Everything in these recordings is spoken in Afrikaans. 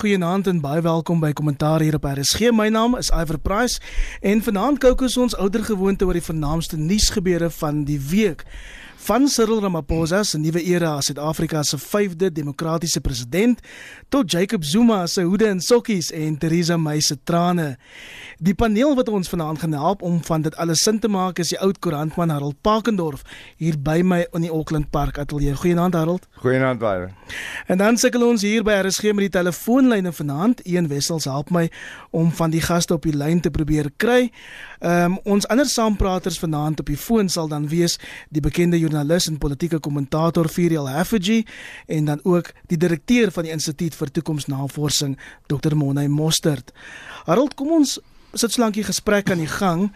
Goeienaand en baie welkom by Kommentaar hier op RSG. My naam is Iver Price en vanaand kyk ons ouer gewoonte oor die vernaamste nuusgebeure van die week van Cyril Ramaphosa se nuwe era as Suid-Afrika se 5de demokratiese president tot Jacob Zuma se hoede en sokkies en Theresa May se trane. Die paneel wat ons vanaand gaan help om van dit alles sin te maak is die oud koerantman Harold Pakendorf hier by my in die Auckland Park ateljee. Goeienaand Harold. Goeienaand baie. En dan sukkel ons hier by RSG met die telefoonlyne vanaand. Een wessels help my om van die gaste op die lyn te probeer kry. Ehm um, ons ander saampraters vanaand op die foon sal dan wees die bekende joernalis en politieke kommentator Viriel Haffage en dan ook die direkteur van die Instituut vir Toekomsnavorsing Dr. Monay Mostert. Harold, kom ons sit so lankie gesprek aan die gang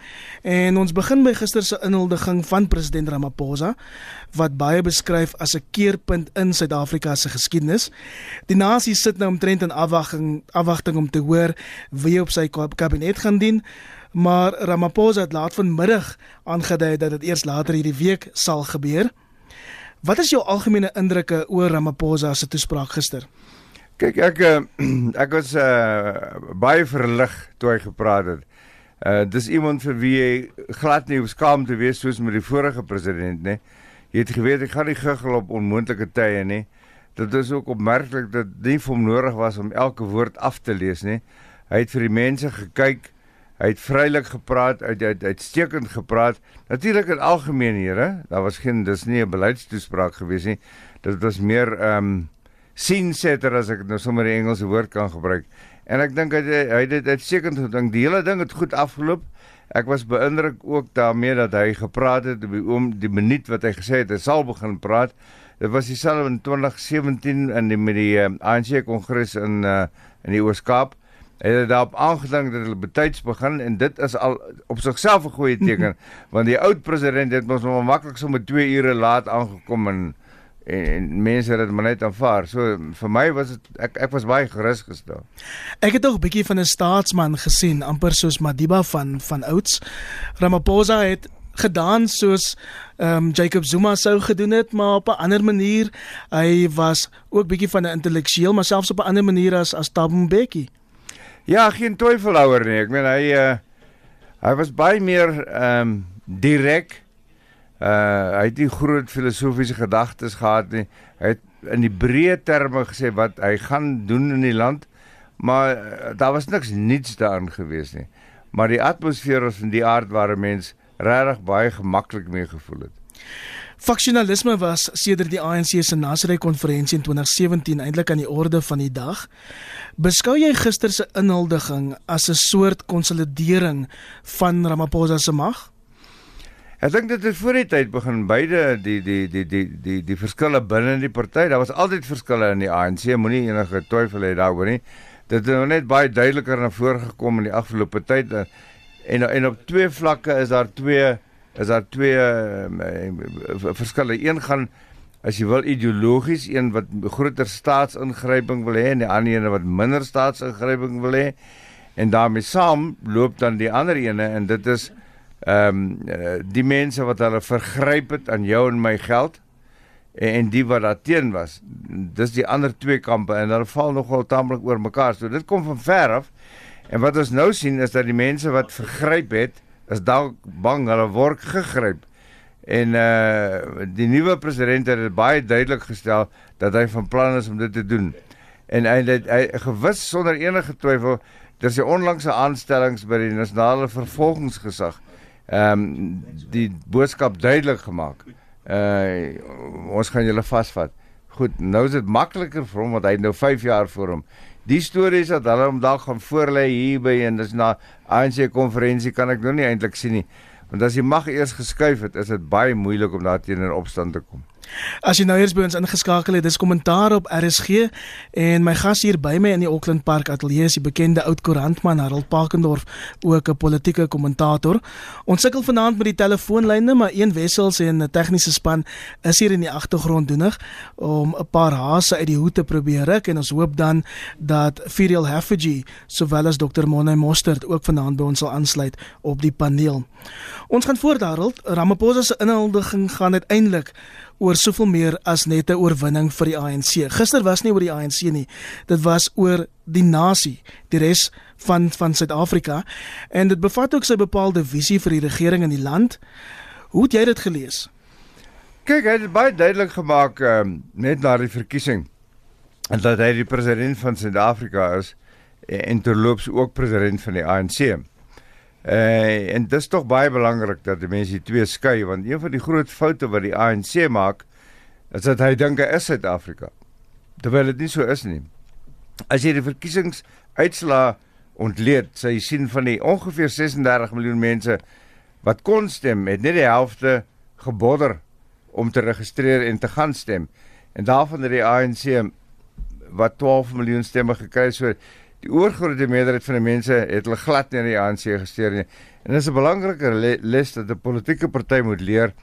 en ons begin by gister se inhuldiging van president Ramaphosa wat baie beskryf as 'n keerpunt in Suid-Afrika se geskiedenis. Die nasie sit nou omtrent in afwagting afwagting om te hoor wie op sy kabinet gaan dien, maar Ramaphosa het laat vanmiddag aangedui dat dit eers later hierdie week sal gebeur. Wat is jou algemene indrukke oor Ramaphosa se toespraak gister? Kyk ek uh, ek was uh, baie verlig toe hy gepraat het. Uh dis iemand vir wie jy glad nie skaam te wees soos met die vorige president nê. Jy het geweet ek gaan nie guggel op onmoontlike tye nie. Dit is ook opmerklik dat nie vir hom nodig was om elke woord af te lees nie. Hy het vir die mense gekyk. Hy het vrylik gepraat, uit uit uitstekend gepraat. Natuurlik in algemeen here, daar was geen dis nie 'n beleidstoespraak gewees nie. Dit was meer ehm um, sien setter as ek nou sommer die Engelse woord kan gebruik. En ek dink hy hy het dit uitstekend gedink. Die hele ding het goed afgeloop. Ek was beïndruk ook daarmee dat hy gepraat het om die minuut wat hy gesê het hy sal begin praat. Dit was dieselfde in 2017 in die met die uh, eh, ANC kongres in uh, in die Oos-Kaap. Het daarop aangedink dat hulle betyds begin en dit is al op sigself 'n goeie teken want die oud president het mos maar maklik sommer 2 ure laat aangekom en en, en mense het dit maar net aanvaar. So vir my was dit ek ek was baie gerus gestel. Ek het ook 'n bietjie van 'n staatsman gesien, amper soos Madiba van van ouds. Ramaphosa het gedaan soos ehm um, Jacob Zuma sou gedoen het, maar op 'n ander manier. Hy was ook bietjie van 'n intellektueel, maar selfs op 'n ander manier as as Thabo Mbeki. Ja, geen twyfel daaroor nie. Ek meen hy uh, hy was baie meer ehm um, direk uh hy het nie groot filosofiese gedagtes gehad nie. Hy het in die breë terme gesê wat hy gaan doen in die land, maar uh, daar was niks niets daarin gewees nie. Maar die atmosfeer was van die aard waar 'n mens regtig baie gemaklik mee gevoel het. Faksionalisme was sedert die ANC se Nasrey konferensie in 2017 eintlik aan die orde van die dag. Beskou jy gister se inhuldiging as 'n soort konsolidering van Ramaphosa se mag? Ek dink dit het voor die tyd begin beide die die die die die die verskille binne die party. Daar was altyd verskille in die ANC, moenie enige twyfel hê daaroor nie. Dit het nou net baie duideliker na vore gekom in die afgelope tyd en en op twee vlakke is daar twee is daar twee um, verskille. Een gaan as jy wil ideologies, een wat groter staatsingryping wil hê en die ander een wat minder staatsingryping wil hê. En daarmee saam loop dan die ander ene en dit is ehm um, die mense wat hulle vergryp het aan jou en my geld en, en die wat daar teen was. Dis die ander twee kampe en hulle val nogal taamlik oor mekaar. So dit kom van ver af. En wat ons nou sien is dat die mense wat vergryp het, is dalk bang hulle word gegryp. En uh die nuwe president het baie duidelik gestel dat hy van plan is om dit te doen. En hy het hy gewis sonder enige twyfel dat sy onlangse aanstellings by die nasionale vervolgingsgesag ehm um, die boodskap duidelik gemaak. Uh ons gaan julle vasvat. Goed, nou is dit makliker vir hom want hy het nou 5 jaar voor hom. Die stories dat hulle hom dalk gaan voorlê hier by en dis na ANC konferensie kan ek nou nie eintlik sien nie. Want as jy mag eers geskuif het, is dit baie moeilik om daar teenoor opstand te kom. As jy nou eers by ons ingeskakel het, dis kommentaar op RSG en my gas hier by my in die Auckland Park ateljee is die bekende oud koerantman Harold Pakendorf, ook 'n politieke kommentator. Ons sukkel vanaand met die telefoonlyne, maar een wessels en 'n tegniese span is hier in die agtergrond doenig om 'n paar hase uit die hoed te probeer ruk en ons hoop dan dat Firiel Haffage sowel as Dr. Monay Mostert ook vanaand by ons sal aansluit op die paneel. Ons gaan voort Harold, Ramaphosa se inhuldiging gaan uiteindelik oor soveel meer as net 'n oorwinning vir die ANC. Gister was nie oor die ANC nie. Dit was oor die nasie, die res van van Suid-Afrika en dit bevat ook sy bepaalde visie vir die regering in die land. Hoe het jy dit gelees? Kyk, hy het baie duidelik gemaak um, net na die verkiesing en dat hy die president van Suid-Afrika is en terloops ook president van die ANC. Uh, en dit is tog baie belangrik dat die mense twee skei want een van die groot foute wat die ANC maak is dat hy dink hy is Suid-Afrika. Terwyl dit nie so is nie. As jy die verkiesingsuitslae ontleed, sê jy sien van die ongeveer 36 miljoen mense wat kon stem, het net die helfte gebodder om te registreer en te gaan stem. En daarvan het die ANC wat 12 miljoen stemme gekry het. So die oorgrootste meerderheid van die mense het hulle glad nie in die ANC gesteer nie. En dit is 'n belangrike les dat 'n politieke party moet leer.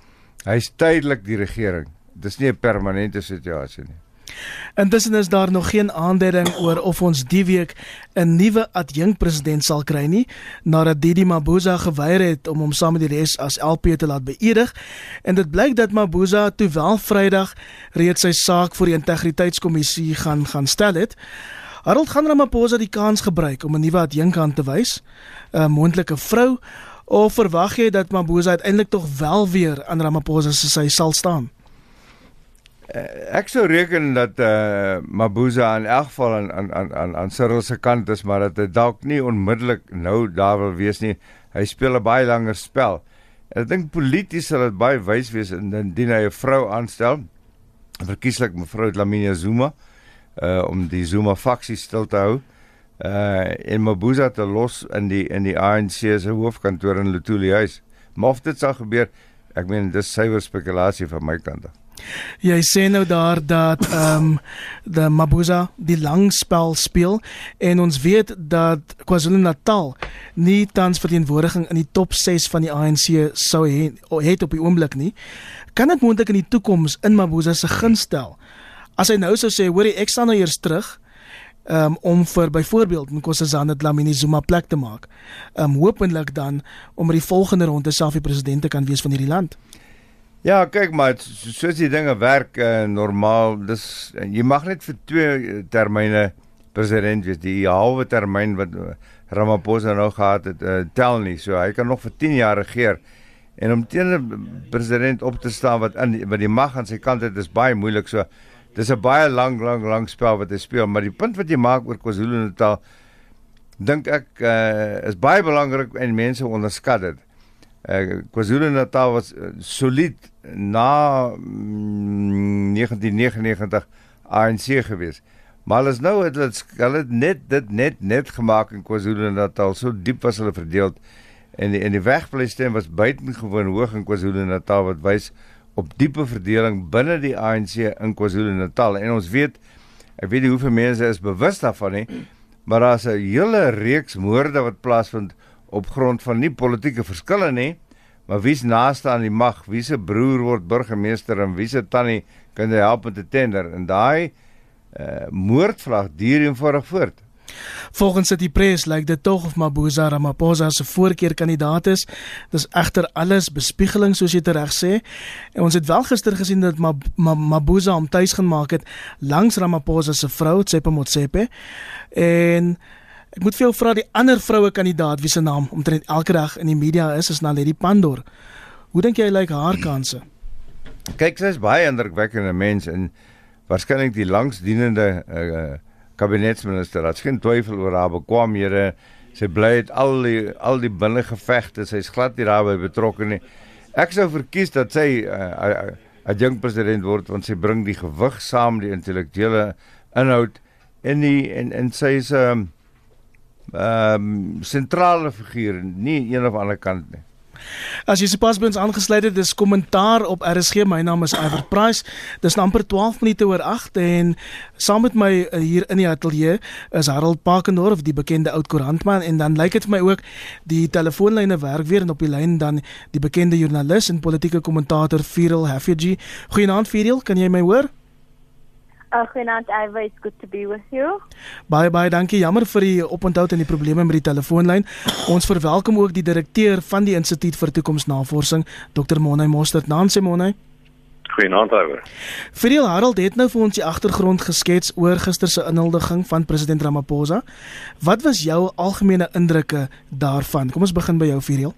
Hy's tydelik die regering. Dis nie 'n permanente situasie nie. Intussen is daar nog geen aanduiding oor of ons die week 'n nuwe adjunkpresident sal kry nie, nadat Didi Mabuza geweier het om hom saam met die res as LP te laat beëdig. En dit blyk dat Mabuza toe wel Vrydag reeds sy saak voor die integriteitskommissie gaan gaan stel het. Harold gaan Ramaphosa die kans gebruik om 'n nuwe adjunk aan te wys, 'n moontlike vrou, of verwag jy dat Mabuza uiteindelik tog wel weer aan Ramaphosa se sy sal staan? Uh, ek sou reken dat eh uh, Mabuza in elk geval aan aan aan aan aan Cyril se kant is, maar dat hy dalk nie onmiddellik nou daar wil wees nie. Hy speel 'n baie langer spel. En ek dink polities sal dit baie wys wees indien hy 'n vrou aanstel. Verkieslik mevrou Dlamini Zuma. Uh uh om die Zuma faksie stil te hou uh en Mabuza te los in die in die ANC se hoofkantoor in Lutuli huis. Maar of dit sal gebeur, ek meen dis suiwer spekulasie van my kant af. Jy sê nou daar dat ehm um, die Mabuza die lang spel speel en ons weet dat KwaZulu-Natal nie tans verteenwoordiging in die top 6 van die ANC sou hê het op die oomblik nie. Kan dit moontlik in die toekoms in Mabuza se gunst stel? As hy nou sou sê, hoorie, ek staan nou eers terug um, om vir byvoorbeeld Nkosazana Dlamini Zuma plek te maak. Um hopelik dan om die volgende ronde self die president kan wees van hierdie land. Ja, kyk maar, soos die dinge werk uh, normaal, dis jy mag net vir twee termyne president wees. Die halwe termyn wat Ramaphosa nou gehad het, uh, tel nie. So hy kan nog vir 10 jaar regeer. En om teen 'n president op te staan wat in wat die mag aan sy kant het, is baie moeilik. So Dis 'n baie lang lang lang spel wat hy speel, maar die punt wat jy maak oor KwaZulu-Natal dink ek uh, is baie belangrik en mense onderskat dit. Uh, KwaZulu-Natal was uh, solied na mm, 1999 ANC gewees. Maar as nou het dit hulle net dit net net gemaak in KwaZulu-Natal so diep was hulle verdeel en die, en die wegblyste was buitengewoon hoog in KwaZulu-Natal wat wys op diepe verdeling binne die ANC in KwaZulu-Natal. En ons weet ek weet nie hoeveel mense is bewus daarvan nie maar daar's 'n hele reeks moorde wat plaasvind op grond van nie politieke verskille nie maar wie's naaste aan die mag? Wie se broer word burgemeester en wie se tannie? Kan hy help met 'n tender? En daai uh, moordvlag duur eenvoudig voort Volgens die pres lyk dit tog of Mabuza Ramaphosa se voorkeurkandidaat is. Dis egter alles bespiegeling soos jy reg sê. En ons het wel gister gesien dat Mabuza hom tuis gaan maak het langs Ramaphosa se vrou Tsepe Motsepe. En ek moet vir jou vra die ander vroue kandidaat wie se naam omtrent elke dag in die media is is Naledi Pandor. Hoe dink jy lyk haar kanse? Kyk, sy is baie indrukwekkende mens en waarskynlik die langsdienende uh, kabinetsminister. Daar's geen twyfel oor haar bekwaamhede. Sy bly het al die al die binnengevegte. Sy's glad nie daarbey betrokke nie. Ek sou verkies dat sy 'n uh, uh, jong president word want sy bring die gewig saam, die intellektuele inhoud en die en en sy is 'n um, ehm um, sentrale figuur, nie een of ander kant nie. As jy sopas by ons aangesluit het, dis kommentaar op RSG. My naam is Iver Price. Dis nou amper 12 minute oor 8 en saam met my eh, hier in die ateljee is Harold Pakendorf, die bekende oud koerantman en dan lyk dit vir my ook die telefoonlyne werk weer en op die lyn dan die bekende joernalis en politieke kommentator Cyril Hafeji. Goeienaand Cyril, kan jy my hoor? Uh, Goeienaand, Iva, it's good to be with you. Baie baie dankie. Jammer vir die oponthoud en die probleme met die telefoonlyn. Ons verwelkom ook die direkteur van die Instituut vir Toekomsnavorsing, Dr. Monay Mostert. Nancy Monay. Goeienaand Iver. Vriel Harold het nou vir ons die agtergrond geskets oor gister se inhuldiging van president Ramaphosa. Wat was jou algemene indrukke daarvan? Kom ons begin by jou Vriel.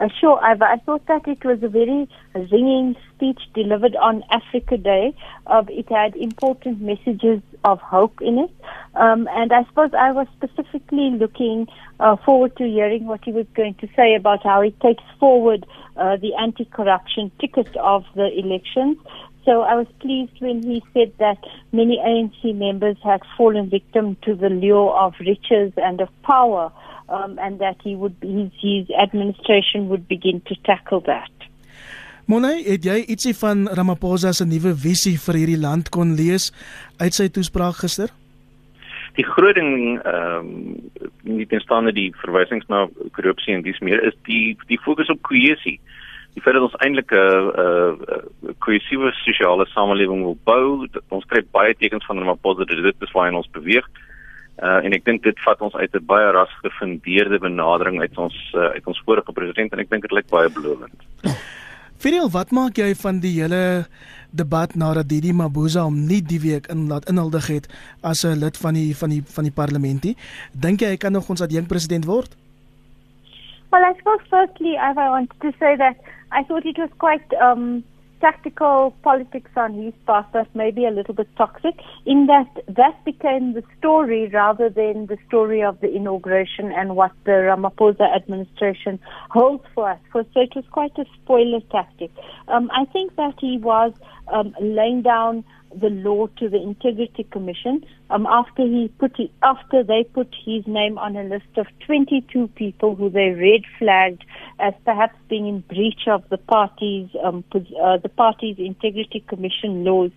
Uh, sure, I, I thought that it was a very ringing speech delivered on Africa Day. Uh, it had important messages of hope in it. Um, and I suppose I was specifically looking uh, forward to hearing what he was going to say about how he takes forward uh, the anti corruption ticket of the elections. So I was pleased when he said that many ANC members had fallen victim to the lure of riches and of power um, and that he would his, his administration would begin to tackle that. Monay, het jy ietsie van Ramaphosa se nuwe visie vir hierdie land kon lees uit sy toespraak gister? Die groot ding ehm um, nie tenstaan die verwysings na korrupsie en dis meer is die die fokus op kohesie. Die feit dat ons eintlik 'n 'n kohesiewe sosiale samelewing wil bou, ons kry baie tekens van Ramaphosa dat dit is waar ons beweeg. Uh, en ek dink dit vat ons uit 'n baie ras gefundeerde benadering uit ons uh, uit ons vorige president en ek dink dit lyk baie belovend. Fidel, wat maak jy van die hele debat nadat Didi Mabuza hom nie die week in laat inhuldig het as 'n lid van die van die van die parlementie? Dink jy hy kan nog ons adjunk president word? Well, I suppose firstly I wanted to say that I thought it was quite um tactical politics on his part that may be a little bit toxic in that that became the story rather than the story of the inauguration and what the Ramaphosa administration holds for us. So it was quite a spoiler tactic. Um, I think that he was um, laying down the law to the Integrity Commission um, after he put it, after they put his name on a list of 22 people who they red flagged as perhaps being in breach of the party's um, uh, the party's Integrity Commission laws.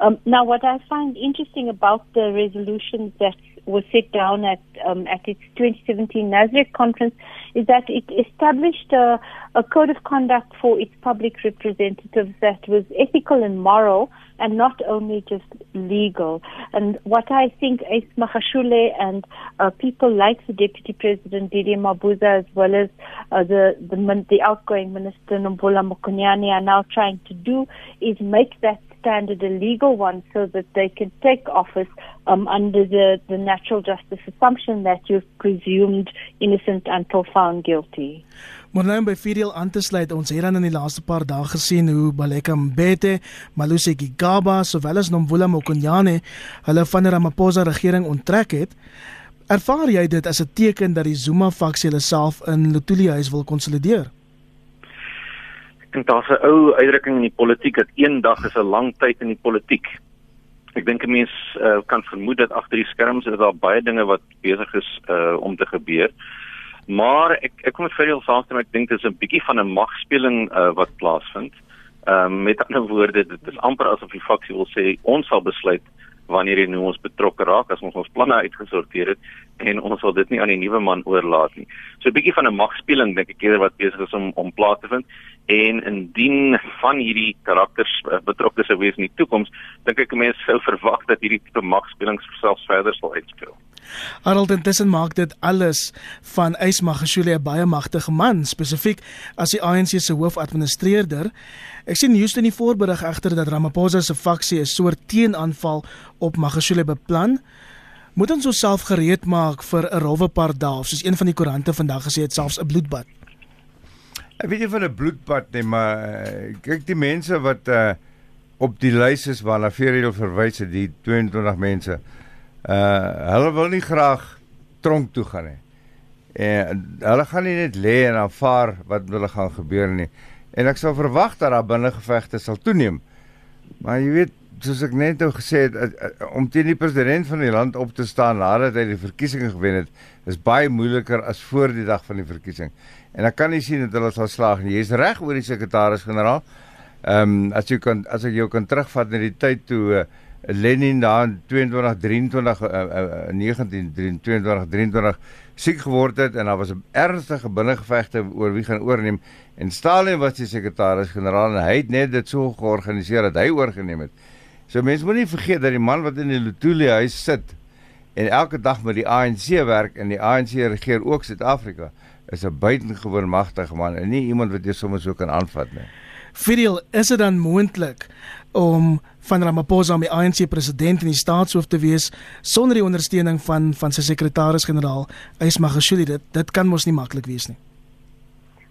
Um, now, what I find interesting about the resolutions that was set down at um, at its 2017 NASDAQ conference is that it established a, a code of conduct for its public representatives that was ethical and moral and not only just legal. And what I think Ace Mahashule and uh, people like the Deputy President Didi Mabuza as well as uh, the, the, the outgoing Minister Nombula Mokonyane are now trying to do is make that standard a legal one so that they can take office um, under the, the natural justice assumption that you've presumed innocent until found guilty. Maar nou by Fidel aan te sluit, ons het dan in die laaste paar dae gesien hoe Baleka Mbete, Malusi Gigaba, sowel as Nomvula Mokonyane hulle van die Ramaphosa regering onttrek het. Ervaar jy dit as 'n teken dat die Zuma-faksie hulle self in Lotuli huis wil konsolideer? Dink daar's 'n ou uitdrukking in die politiek dat een dag is 'n lang tyd in die politiek. Ek dink 'n mens uh, kan vermoed dat agter die skerms is daar baie dinge wat besig is uh, om te gebeur. Maar ek ek kom met veel saamstem ek dink dit is 'n bietjie van 'n magspeling uh, wat plaasvind. Ehm um, met ander woorde dit is amper asof die faksie wil sê ons sal besluit wanneer jy nou ons betrokke raak as ons ons planne uitgesorteer het en ons sal dit nie aan die nuwe man oorlaat nie. So 'n bietjie van 'n magspeling dink ek eerder wat besig is om om plaas te vind en indien van hierdie karakters uh, betrokke sou wees in die toekoms, dink ek mense sou verwag dat hierdie tipe magspelings selfs verder sal uitspeel. Arnold intussen maak dit alles van Ysmagashule 'n baie magtige man, spesifiek as die ANC se hoofadministreerder. Ek sien Houston die voorberig egter dat Ramaphosa se faksie 'n soort teenaanval op Magashule beplan. Moet ons osself gereed maak vir 'n rowwe paar dae, soos een van die koerante vandag gesê het, selfs 'n bloedbad. Ek weet nie van 'n bloedbad nie, maar uh, kyk die mense wat uh, op die lys is waarna Ferrell verwys het, die 22 mense. Uh hulle wil nie graag tronk toe gaan nie. En hulle gaan nie net lê en aanvaar wat hulle gaan gebeur nie. En ek sal verwag dat daar binnengevegte sal toeneem. Maar jy weet, soos ek net nou gesê het, om teen die president van die land op te staan nadat hy die verkiesing gewen het, is baie moeiliker as voor die dag van die verkiesing. En ek kan nie sien dat hulle sal slaag nie. Jy's reg oor die sekretaris-generaal. Ehm um, as jy kan as ek jou kan terugvat na die tyd toe uh, Lenin daar in 22 23 uh, uh, 19 22 23 siek geword het en daar was 'n ernstige binnengevegte oor wie gaan oorneem en Stalin was die sekretaris-generaal en hy het net dit so georganiseer dat hy oorgeneem het. So mense moenie vergeet dat die man wat in die Lutuli huis sit en elke dag met die ANC werk en die ANC regeer ook Suid-Afrika is 'n buitengewoon magtige man en nie iemand wat jy sommer so kan aanvat nie. Fidel, is dit dan moontlik om van Ramaphosa om die ANC president en die staatshoof te wees sonder die ondersteuning van van sy sekretaris-generaal Ysmagashule? Dit dit kan mos nie maklik wees nie.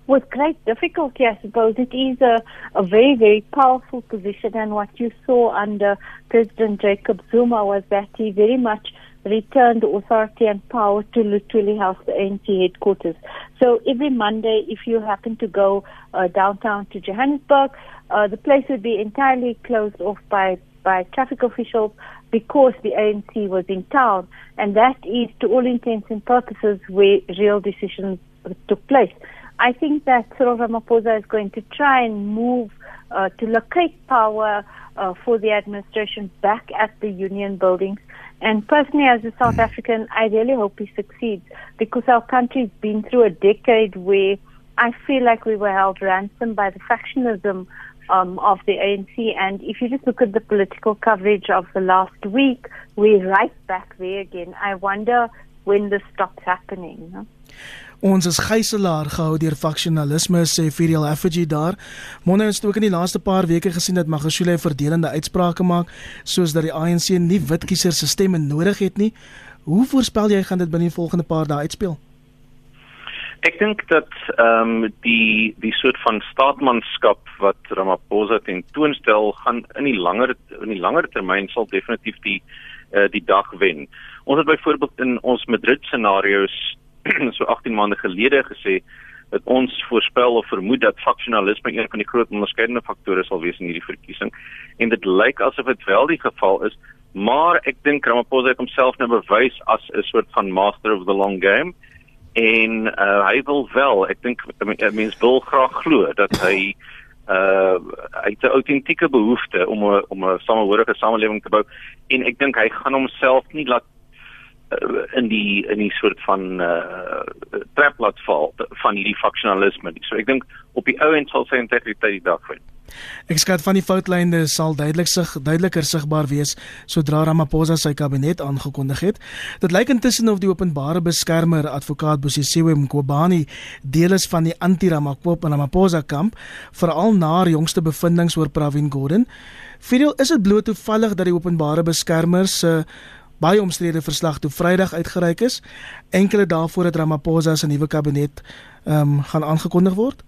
with great difficulty, I suppose. It is a, a very, very powerful position. And what you saw under President Jacob Zuma was that he very much returned authority and power to Lutuli House, the ANC headquarters. So every Monday, if you happen to go uh, downtown to Johannesburg, uh, the place would be entirely closed off by, by traffic officials because the ANC was in town. And that is, to all intents and purposes, where real decisions took place. I think that Cyril Ramaphosa is going to try and move uh, to locate power uh, for the administration back at the union buildings. And personally, as a South African, I really hope he succeeds because our country's been through a decade where I feel like we were held ransom by the factionism um, of the ANC. And if you just look at the political coverage of the last week, we're right back there again. I wonder when this stops happening. Ons is gijslaar gehou deur faksionalisme sê Firiel Effigy daar. Monne het ook in die laaste paar weke gesien dat Magashule verdelende uitsprake maak soos dat die ANC nie wit kiesers se stemme nodig het nie. Hoe voorspel jy gaan dit binne die volgende paar dae uitspeel? Ek dink dat ehm um, die die soort van staatmanskap wat Ramaphosa tentoonstel gaan in die langer in die langer termyn sal definitief die uh, die dag wen. Ons het byvoorbeeld in ons Madrid scenario's so 18 maande gelede gesê dat ons voorspel of vermoed dat faksionalisme een van die groot onderskeidende faktore sal wees in hierdie verkiesing. En dit lyk asof dit wel die geval is maar ek dink Ramaphosa het homself nou bewys as 'n soort van master of the long game. En uh, hy wil wel ek dink mense wil graag glo dat hy uh hy het 'n autentieke behoefte om 'n om 'n samehorige samelewing te bou. En ek dink hy gaan homself nie laat in die in die soort van uh trap laat val van hierdie faksionalisme. So ek dink op die ou end sal sy integriteit die dag vind. Ek skat van die foutlyne sal duidelik sig duideliker sigbaar wees sodra Ramaphosa sy kabinet aangekondig het. Dit lyk intussen of die openbare beskermer advokaat Bosisiwe Mqobani deel is van die anti-Ramaphosa kamp, veral na jongste bevindinge oor Pravin Gordhan. Fidel, is dit bloot toevallig dat die openbare beskermer se uh, baie omstrede verslag toe Vrydag uitgereik is, enkele dae voordat Ramaphosa se nuwe kabinet ehm um, gaan aangekondig word?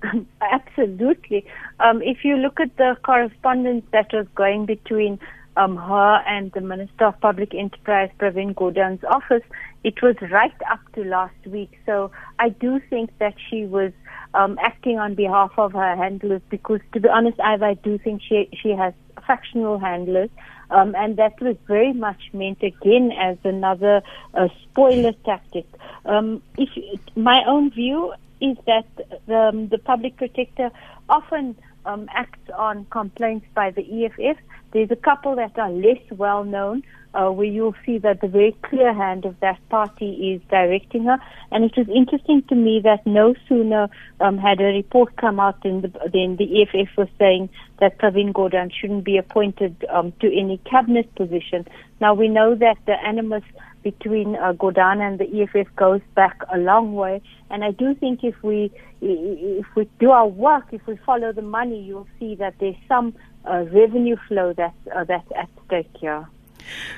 Absolutely. Um if you look at the correspondence that was going between um her and the Minister of Public Enterprise Pravin Gordhan's office, it was right up to last week. So I do think that she was um acting on behalf of her handlers because to be honest I I do think she she has factional handlers Um, and that was very much meant again as another uh, spoiler tactic. Um, if my own view is that the, um, the public protector often um, acts on complaints by the EFF. There's a couple that are less well known, uh, where you'll see that the very clear hand of that party is directing her. And it was interesting to me that no sooner um, had a report come out than the, than the EFF was saying that Pravin Gordhan shouldn't be appointed um, to any cabinet position. Now we know that the animus between uh, Gordhan and the EFF goes back a long way, and I do think if we if we do our work, if we follow the money, you'll see that there's some uh, revenue flow that's uh, that's at stake here.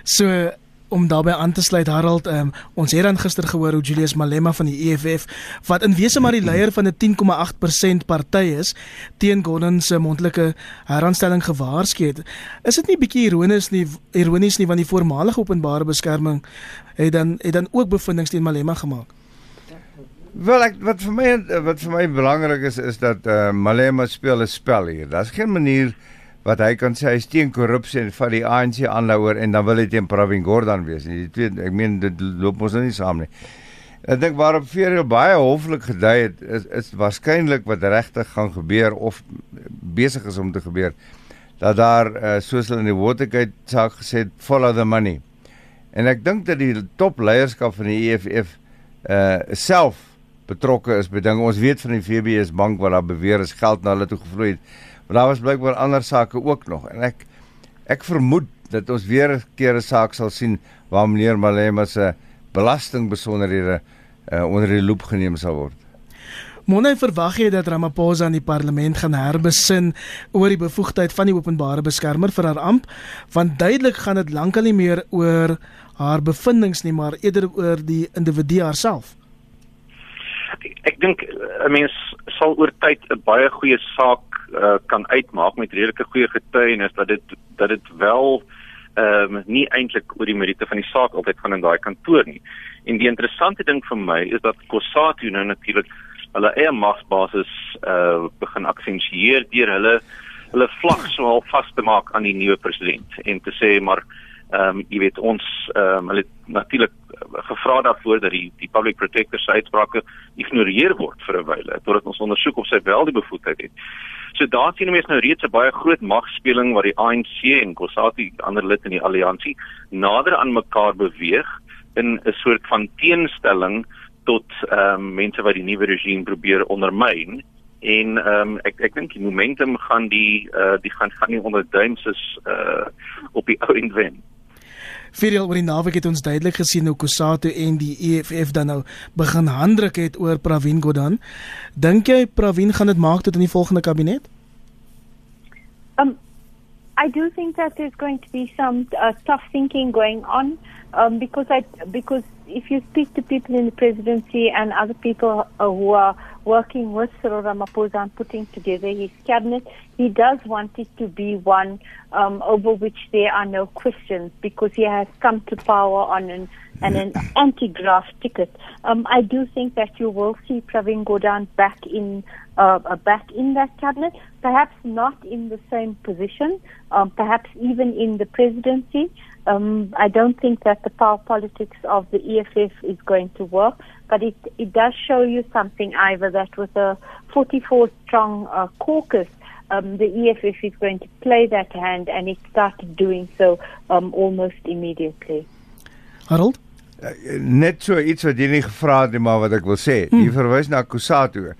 So om daarbey aan te sluit Harald, um, ons het dan gister gehoor hoe Julius Malema van die EFF wat in wese maar die leier van 'n 10,8% party is, teen Gordhan se mondelike heraanstelling gewaarsku het. Is dit nie bietjie ironies nie ironies nie want die voormalige openbare beskerming het dan het dan ook bevindinge teen Malema gemaak? Wel ek wat vir my wat vir my belangrik is is dat uh, Malema speel 'n spel hier. Daar's geen manier wat hy kan sê hy is teen korrupsie en van die ANC aanhouer en dan wil hy teen Pravin Gordhan wees. En die twee ek meen dit loop ons nou nie saam nie. Ek dink waarop Ferrell baie hoflik gedui het is is waarskynlik wat regtig gaan gebeur of besig is om te gebeur dat daar uh, soos hulle in die Watergate saak gesê het follow the money. En ek dink dat die top leierskap van die EFF uh self betrokke is by dinge. Ons weet van die VBS bank waar daar beweer is geld na hulle toe gevloei het. Maar daar was blykbaar ander sake ook nog en ek ek vermoed dat ons weer 'n keer 'n saak sal sien waar meneer Malema se belastingbesonderhede uh, onder die loep geneem sal word. Monne verwag jy dat Ramaphosa in die parlement gaan herbesin oor die bevoegdheid van die openbare beskermer vir haar amp, want duidelik gaan dit lankal nie meer oor haar bevindinge nie, maar eerder oor die individu haarself. Ek dink 'n mens sal oor tyd 'n baie goeie saak uh, kan uitmaak met redelike goeie getuienis dat dit dat dit wel ehm um, nie eintlik oor die meriete van die saak altyd gaan in daai kantoor nie. En die interessante ding vir my is dat Kossatu nou natuurlik hulle eie magsbasis uh begin aksentueer deur hulle hulle vlag so al vas te maak aan die nuwe president en te sê maar ehm um, jy weet ons ehm um, hulle natuurlik gevra daarvoor dat die die public protector se uitsprake ignoreer word vir 'n wyle totdat ons ondersoek of sy wel die bevoegdheid het. So daar sien mense nou reeds 'n baie groot magspeling waar die ANC en Kossatu ander lid in die alliansie nader aan mekaar beweeg in 'n soort van teenstelling tot ehm um, mense wat die nuwe regime probeer ondermyn en ehm um, ek ek dink die momentum gaan die uh, die gaan gaan nie onder duimses uh op die ou end wen. Viriel oor die naweek het ons duidelik gesien hoe Kusatu en die EFF dan nou begin handdruk het oor Pravin Gordhan. Dink jy Pravin gaan dit maak tot in die volgende kabinet? Um I do think that there's going to be some uh, tough thinking going on um because I because if you speak to people in the presidency and other people uh, who are working with Cyril Ramaphosa and putting together his cabinet, he does want it to be one um, over which there are no questions because he has come to power on an, an, an anti-graft ticket. Um, I do think that you will see Pravin Gordhan back in uh, uh, back in that cabinet, perhaps not in the same position, um, perhaps even in the presidency. Um, I don't think that the power politics of the EFF is going to work, but it, it does show you something, Ivor, that with a 44 strong uh, caucus, um, the EFF is going to play that hand, and it started doing so um, almost immediately. Harold? Uh, net so iets wat jy nie gevra het nie, maar wat ek wil sê. Hmm. Jy verwys na Kusatu.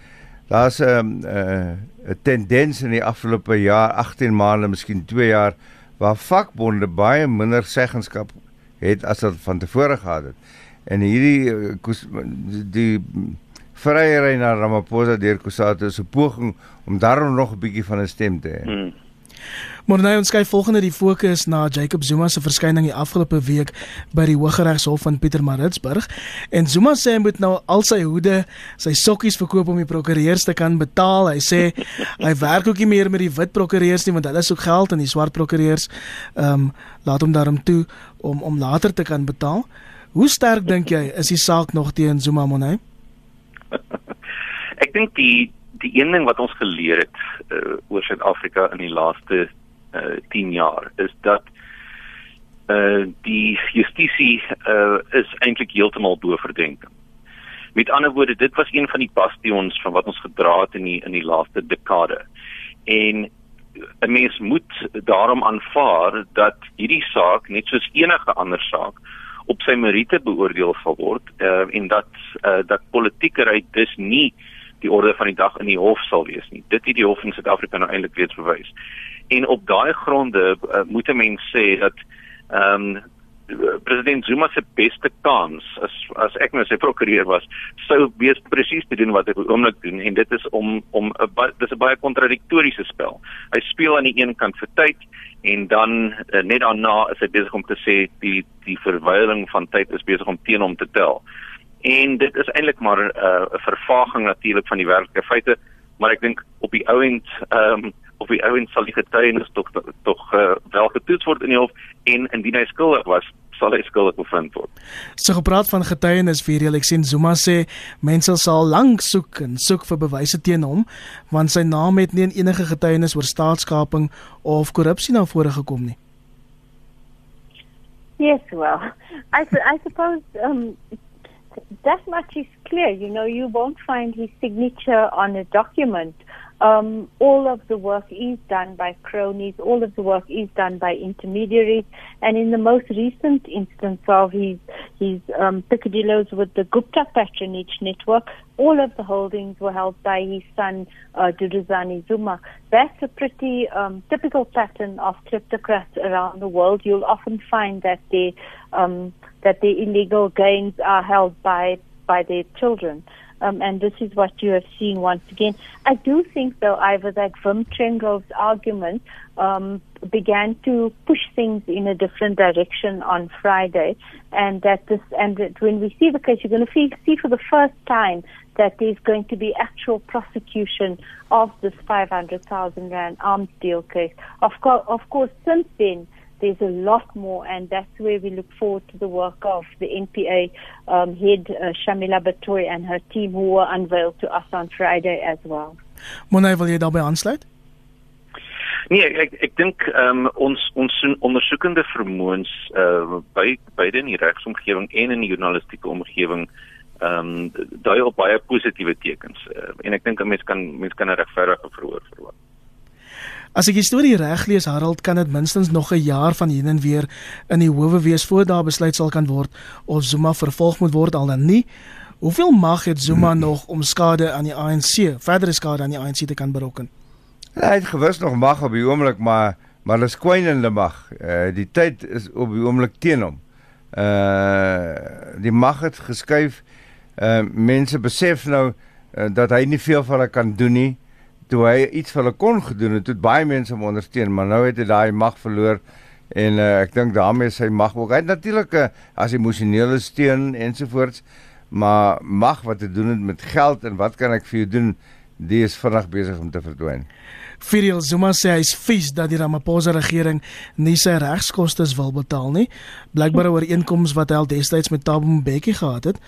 Daar's 'n um, uh, 'n tendens in die afgelope jaar, 18 maande, miskien 2 jaar waar vakbonde baie minder seggenskap het as wat van tevore gehad het. En hierdie eh, die vryery na Ramaphosa deur Kusatu 'n poging om daarom nog 'n bietjie van 'n stem te hê. Hmm. Maar nou ons kyk volgende die fokus na Jacob Zuma se verskyning die afgelope week by die Hooggeregshof van Pietermaritzburg en Zuma sê hy moet nou al sy hoede, sy sokkies verkoop om die prokureurs te kan betaal. Hy sê hy werk ook nie meer met die wit prokureurs nie want hulle soek geld en die swart prokureurs ehm um, laat hom daarom toe om om later te kan betaal. Hoe sterk dink jy is die saak nog teen Zuma Monay? Ek dink die die een ding wat ons geleer het uh, oor Suid-Afrika in die laaste uh, 10 jaar is dat uh die justisie uh is eintlik heeltemal bo verdenking. Met ander woorde, dit was een van die bastions van wat ons gedra het in die in die laaste dekade. En 'n mens moet daarom aanvaar dat hierdie saak net soos enige ander saak op sy meriete beoordeel sal word uh, en dat uh, dat politiekery dus nie die orde van die dag in die hof sal wees nie. Dit het die hof in Suid-Afrika nou eintlik weer bewys en op daai gronde uh, moet 'n mens sê dat ehm um, president Zuma se beste kans as as ek nou sy prokureur was sou wees presies te doen wat hy oomblik doen en dit is om om 'n dis 'n baie kontradiktoriese spel. Hy speel aan die een kant vir tyd en dan uh, net daarna is hy besig om te sê die die verwyling van tyd is besig om teen hom te tel. En dit is eintlik maar eh, 'n uh, vervaging natuurlik van die werklike feite, maar ek dink op die ou end ehm um, of die ouens sal die getuienis tog tog uh, wel getoets word in die hof en indien hy skuldig was sal hy skuldig bevind word. So gepraat van getuienis vir hierdie ek sien Zuma sê mense sal lank soek en soek vir bewyse teen hom want sy naam het nie in enige getuienis oor staatskaping of korrupsie na vore gekom nie. Yes, well, I I suppose um that much is clear. You know, you won't find his signature on a document Um, all of the work is done by cronies, all of the work is done by intermediaries, and in the most recent instance of his, his um, with the Gupta patronage network, all of the holdings were held by his son, uh, Duduzani Zuma. That's a pretty um, typical pattern of kleptocrats around the world. You'll often find that the um, that the illegal gains are held by by their children. Um, and this is what you have seen once again. I do think, though, Ivor, that Wim Trengo's argument um, began to push things in a different direction on Friday, and that this, and that when we see the case, you're going to see, see for the first time that there's going to be actual prosecution of this 500,000 rand arms deal case. Of course, of course, since then there's a lot more, and that's where we look forward to the work of the NPA um, head, uh, Shamila Batoy, and her team, who were unveiled to us on Friday as well. Monay, wil jy daarbey aansluit? Nee, ek ek dink ehm um, ons ons ondersoekende vermoëns uh by beide in die regsomgewing en in die journalistieke omgewing ehm um, dui op baie positiewe tekens. Uh, en ek dink 'n mens kan mens kan 'n regverdige verhoor verwag. As ek die storie reg lees, Harold, kan dit minstens nog 'n jaar van hier en weer in die howe wees voor daar besluit sal kan word of Zuma vervolg moet word al dan nie. Hoeveel mag het Zuma nog om skade aan die ANC, verdere skade aan die ANC te kan berokken? Hy het gewis nog mag op die oomblik, maar maar hulle skynende mag. Uh die tyd is op die oomblik teen hom. Uh die mag het geskuif. Uh mense besef nou uh, dat hy nie veel vir hulle kan doen nie toe hy iets vir hulle kon gedoen het, het baie mense hom ondersteun, maar nou het hy daai mag verloor en uh, ek dink daarmee sy mag ook. Hy het natuurlik 'n uh, as emosionele steun ensovoorts, maar mag wat te doen het met geld en wat kan ek vir jou doen? Die is vinnig besig om te verdwyn. Fidel Zuma sê hy's vies dat die Ramaphosa regering nie sy regskoste wil betaal nie. Blykbaar oor einkoms wat hy al destyds met Thabo Mbeki gehad het.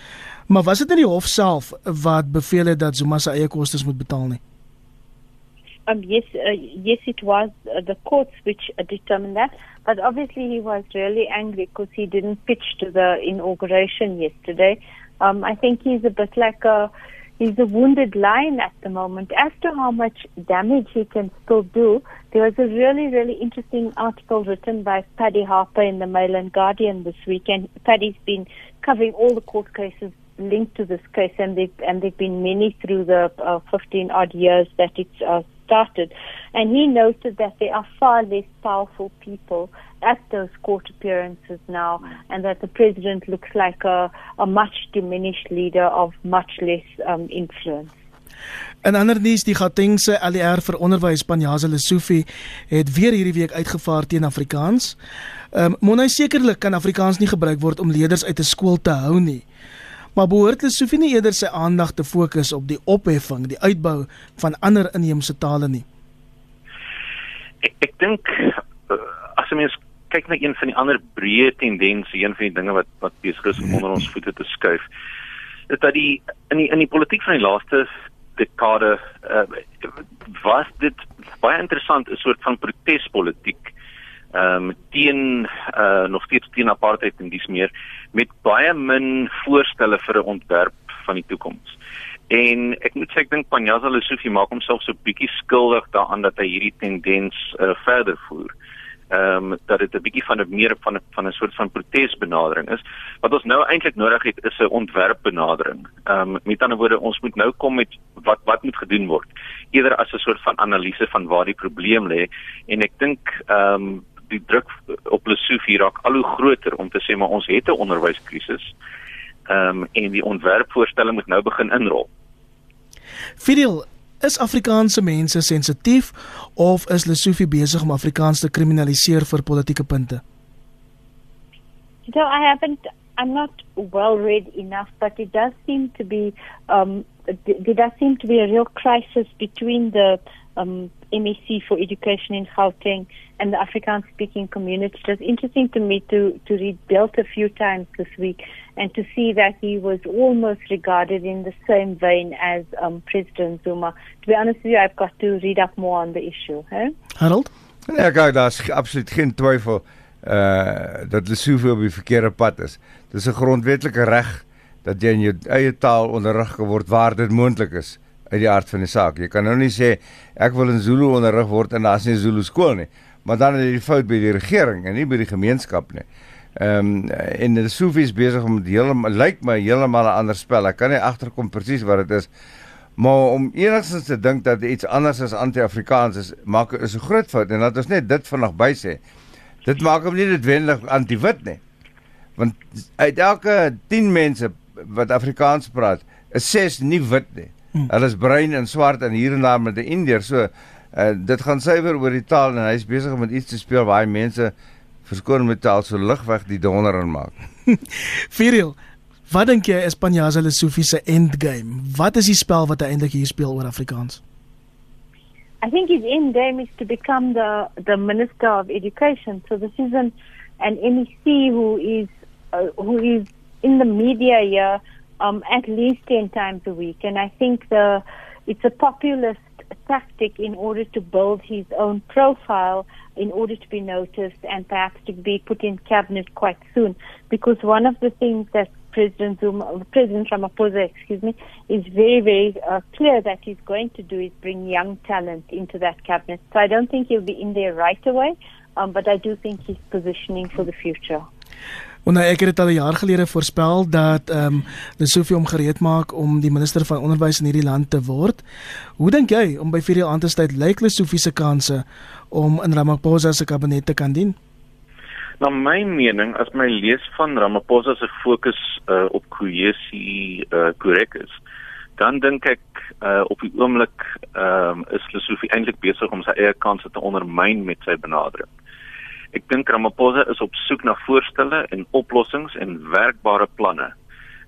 Maar was dit in die hof self wat beveel het dat Zuma sy eie kostes moet betaal nie? Um, yes, uh, yes, it was uh, the courts which uh, determined that. But obviously, he was really angry because he didn't pitch to the inauguration yesterday. Um, I think he's a bit like a he's a wounded lion at the moment. As to how much damage he can still do, there was a really, really interesting article written by Paddy Harper in the Mail and Guardian this week, and Paddy's been covering all the court cases linked to this case, and there and there've been many through the uh, 15 odd years that it's uh, started. And he noted that there are far less powerful people at those court appearances now, and that the president looks like a, a much diminished leader of much less um, influence. En ander nuus, die Gautengse ALR vir onderwys Panyaza Lesofie het weer hierdie week uitgevaar teen Afrikaans. Ehm um, monai sekerlik kan Afrikaans nie gebruik word om leerders uit 'n skool te hou nie. Maar behoort Lesofie nie eerder sy aandag te fokus op die opheffing, die uitbou van ander inheemse tale nie? Ek ek dink uh, as mens kyk na een van die ander breë tendense, een van die dinge wat wat besig is om onder ons voete te skuif, is dat die in die in die politiek van die laaste dekade uh, was dit baie interessant 'n soort van protespolitiek ehm um, teen uh, nog steeds teen apartheid en dis meer met baie min voorstelle vir 'n ontwerp van die toekoms. En ek moet sê ek dink Panyaza Lesofie maak homself so bietjie skuldig daaraan dat hy hierdie tendens uh, verder voer. Ehm um, dat dit 'n bietjie van 'n meer van 'n van 'n soort van protesbenadering is. Wat ons nou eintlik nodig het is 'n ontwerpbenadering. Ehm um, met ander woorde ons moet nou kom met wat wat moet gedoen word. Eerder as 'n soort van analise van waar die probleem lê en ek dink ehm um, die druk op Lesofie raak al hoe groter om te sê maar ons het 'n onderwyskrisis. Ehm um, en die ontwerpvoorstelle moet nou begin inrol. Fidel, is Afrikaanse mense sensitief of is Lesofie besig om Afrikaans te kriminaliseer vir politieke punte? So I haven't I'm not well read enough but it does seem to be um there does seem to be a real crisis between the um, MEC for Education in Gauteng and the Afrikaans speaking community. It was interesting to me to, to read Belt a few times this week and to see that he was almost regarded in the same vein as um, President Zuma. To be honest with you, I've got to read up more on the issue. Huh? Harold? Nee, kyk, daar's absoluut geen twyfel uh dat Lesotho op die verkeerde pad is. Dis 'n grondwetlike reg dat jy in jou eie taal onderrig word waar dit moontlik is uit die aard van die saak. Jy kan nou nie sê ek wil in Zulu onderrig word en daar's nie Zulu skool nie, maar dan is die fout by die regering en nie by die gemeenskap nie. Ehm um, en die Sufi's besig om heeltemal lyk my heeltemal 'n ander spel. Ek kan nie agterkom presies wat dit is. Maar om enigstens te dink dat iets anders as anti-Afrikaans is, maak is 'n groot fout en dat ons net dit vanaand by sê. Dit maak hom nie noodwendig anti-wit nie. Want uit elke 10 mense wat Afrikaans praat, is ses nie wit nie. Hmm. Hulle is bruin en swart en hier en daar met 'n Indiër. So uh, dit gaan suiwer oor die taal en hy's besig om met iets te speel waar hy mense verskoon met taal so lig weg die donder in maak. Viriel, wat dink jy is Panyaza Lesofie se endgame? Wat is die spel wat hy eintlik hier speel oor Afrikaans? I think his end game is to become the, the Minister of Education. So this is an, an MEC who is uh, who is in the media here um, at least ten times a week, and I think the it's a populist tactic in order to build his own profile, in order to be noticed, and perhaps to be put in cabinet quite soon. Because one of the things that President Zuma, President Ramaphosa, excuse me, is very, very uh, clear that he's going to do is bring young talent into that cabinet. So I don't think he'll be in there right away, um, but I do think he's positioning for the future. Want ek het al 'n jaar gelede voorspel dat ehm um, Lesofie om gereed maak om die minister van onderwys in hierdie land te word. Hoe dink jy om by vier aan te sluit lyk Lesofie se kanse om in Ramaphosa se kabinet te kan dien? Na my mening, as my lees van Ramaphosa se fokus uh, op kohesie uh, korrek is, dan dink ek uh, op die oomblik um, is Lesofie eintlik besig om sy eie kanse te ondermyn met sy benadering. Ek dink Ramaphosa is op soek na voorstelle en oplossings en werkbare planne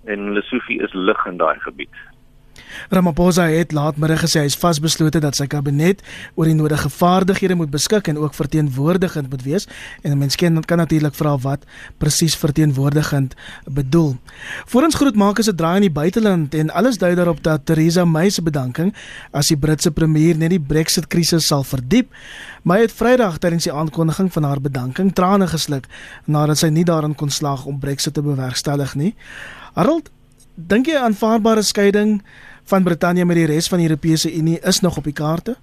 en Lesofie is lig in daai gebied. Ramaphosa het laatmiddag gesê hy is vasbeslote dat sy kabinet oor die nodige vaardighede moet beskik en ook verteenwoordigend moet wees en 'n mens kan, kan natuurlik vra wat presies verteenwoordigend bedoel. Voorens groet maak as 'n draai in die buiteland en alles dui daarop dat Theresa May se bedanking as die Britse premier net die Brexit krisis sal verdiep. May het Vrydag tydens die aankondiging van haar bedanking trane gesluk nadat sy nie daarin kon slaag om Brexit te bewerkstellig nie. Harold, dink jy aanvaarbare skeiding van Brittanje met die res van die Europese Unie is nog op die kaarte?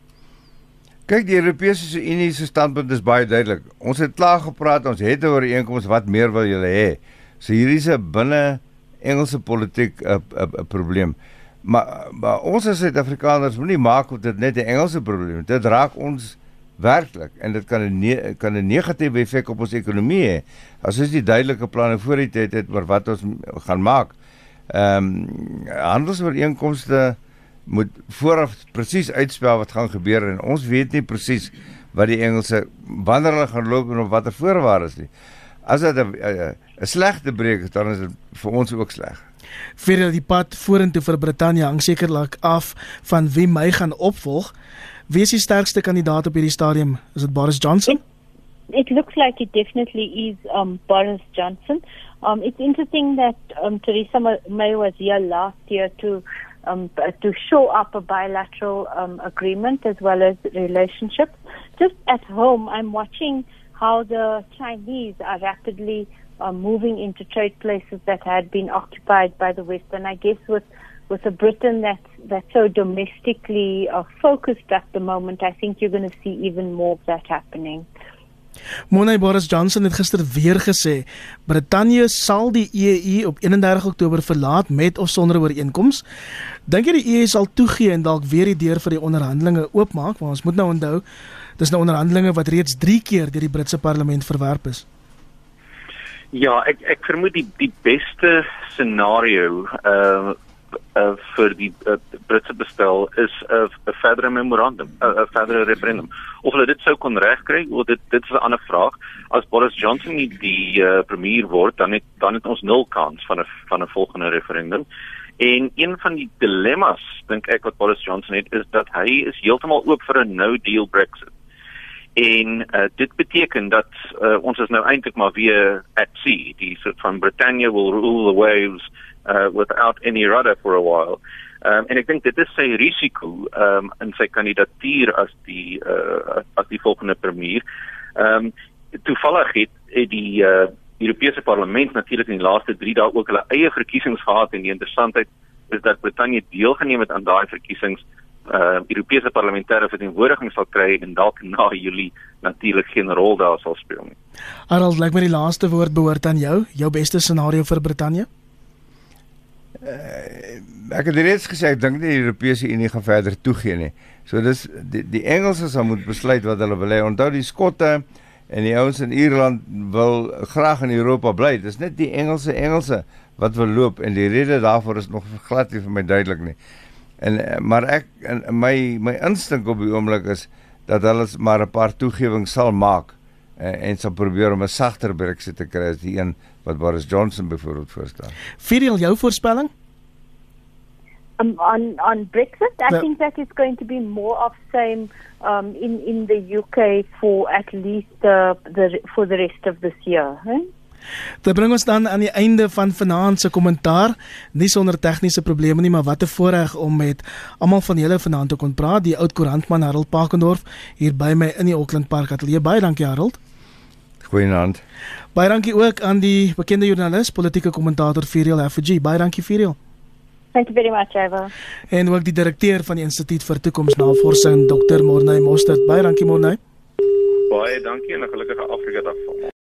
Kyk, die Europese Unie se standpunt is baie duidelik. Ons het klaar gepraat, ons het 'n ooreenkoms, wat meer wil julle hê? So hierdie is 'n binne Engelse politiek 'n 'n probleem. Maar maar ons as Suid-Afrikaners moenie maak of dit net 'n Engelse probleem. Dit raak ons werklik en dit kan 'n kan 'n negatiewe effek op ons ekonomie hê. As ons nie duidelike planne voor die tyd het oor wat ons gaan maak ehm um, handelsooreenkomste moet vooraf presies uitspel wat gaan gebeur en ons weet nie presies wat die Engelse wanneer hulle gaan loop en op watter voorwaardes nie. As dit 'n 'n slegte breek is, dan is dit vir ons ook sleg. Vir die pad vorentoe vir Brittanje hang sekerlik af van wie my gaan opvolg. Wie is die sterkste kandidaat op hierdie stadium? Is dit Boris Johnson? It, it looks like it definitely is um Boris Johnson. Um, it's interesting that um, Theresa May was here last year to um, to show up a bilateral um, agreement as well as relationships. Just at home, I'm watching how the Chinese are rapidly uh, moving into trade places that had been occupied by the West, and I guess with with a Britain that's that's so domestically uh, focused at the moment, I think you're going to see even more of that happening. Monay Boris Johnson het gister weer gesê Brittanje sal die EU op 31 Oktober verlaat met of sonder ooreenkoms. Dink jy die EU sal toegee en dalk weer die deur vir die onderhandelinge oopmaak? Want ons moet nou onthou dis nou onderhandelinge wat reeds 3 keer deur die Britse parlement verwerp is. Ja, ek ek vermoed die die beste scenario uh uh, vir die uh, Britse bestel is 'n uh, 'n verdere memorandum, 'n uh, verdere referendum. Of hulle dit sou kon regkry, of dit dit is 'n ander vraag. As Boris Johnson nie die uh, premier word, dan het dan het ons nul kans van 'n van 'n volgende referendum. En een van die dilemmas dink ek wat Boris Johnson het is dat hy is heeltemal oop vir 'n no deal Brexit. En uh, dit beteken dat uh, ons is nou eintlik maar weer at sea. Die soort van Britannia will rule the waves uh, without any rudder for a while. Um, en ek dink dit is sy risiko um, in sy kandidatuur as die uh, as die volgende premier. Um, toevallig het, het die uh, Europese Parlement natuurlik in die laaste 3 dae ook hulle eie verkiesings gehad en die interessantheid is dat Brittanje deelgeneem het aan daai verkiesings uh Europese parlementêre verteenwoordiging sal kry en dalk na Julie natuurlik geen rol daar sal speel nie. Harold, lyk my die laaste woord behoort aan jou. Jou beste scenario vir Brittanje? Uh, ek het reeds gesê ek dink nie die Europese Unie gaan verder toegee nie. So dis die, die Engelse sal moet besluit wat hulle wil hê. Onthou die Skotte en die ouens in Ierland wil graag in Europa bly. Dis net die Engelse Engelse wat wil loop en die rede daarvoor is nog glad nie vir my duidelik nie. En eh, maar ek en my my instink op die oomblik is dat hulle maar 'n paar toegewings sal maak en, en sal probeer om 'n sagter Brexit te kry as die een wat Boris Johnson byvoorbeeld voorstel. Viriel jou voorspelling? Um, on on Brexit, I No. think that is going to be more of same um, in in the UK for at least the the for the rest of this year. Huh? Dit bring ons dan aan die einde van vanaand se kommentaar, nie sonder tegniese probleme nie, maar wat 'n voorreg om met almal van julle vanaand te kon praat. Die oud koerantman Harold Pakendorf hier by my in die Auckland Park ateljee. Baie dankie Harold. Goeienaand. Baie dankie ook aan die bekende joernalis, politieke kommentator Viriel Effigy. Baie dankie Viriel. Thank you very much, Eva. En ook die direkteur van die Instituut vir Toekomsnavorsing, Dr. Morney Mostert. Baie dankie Morney. Baie dankie en 'n gelukkige Afrika dag vir almal.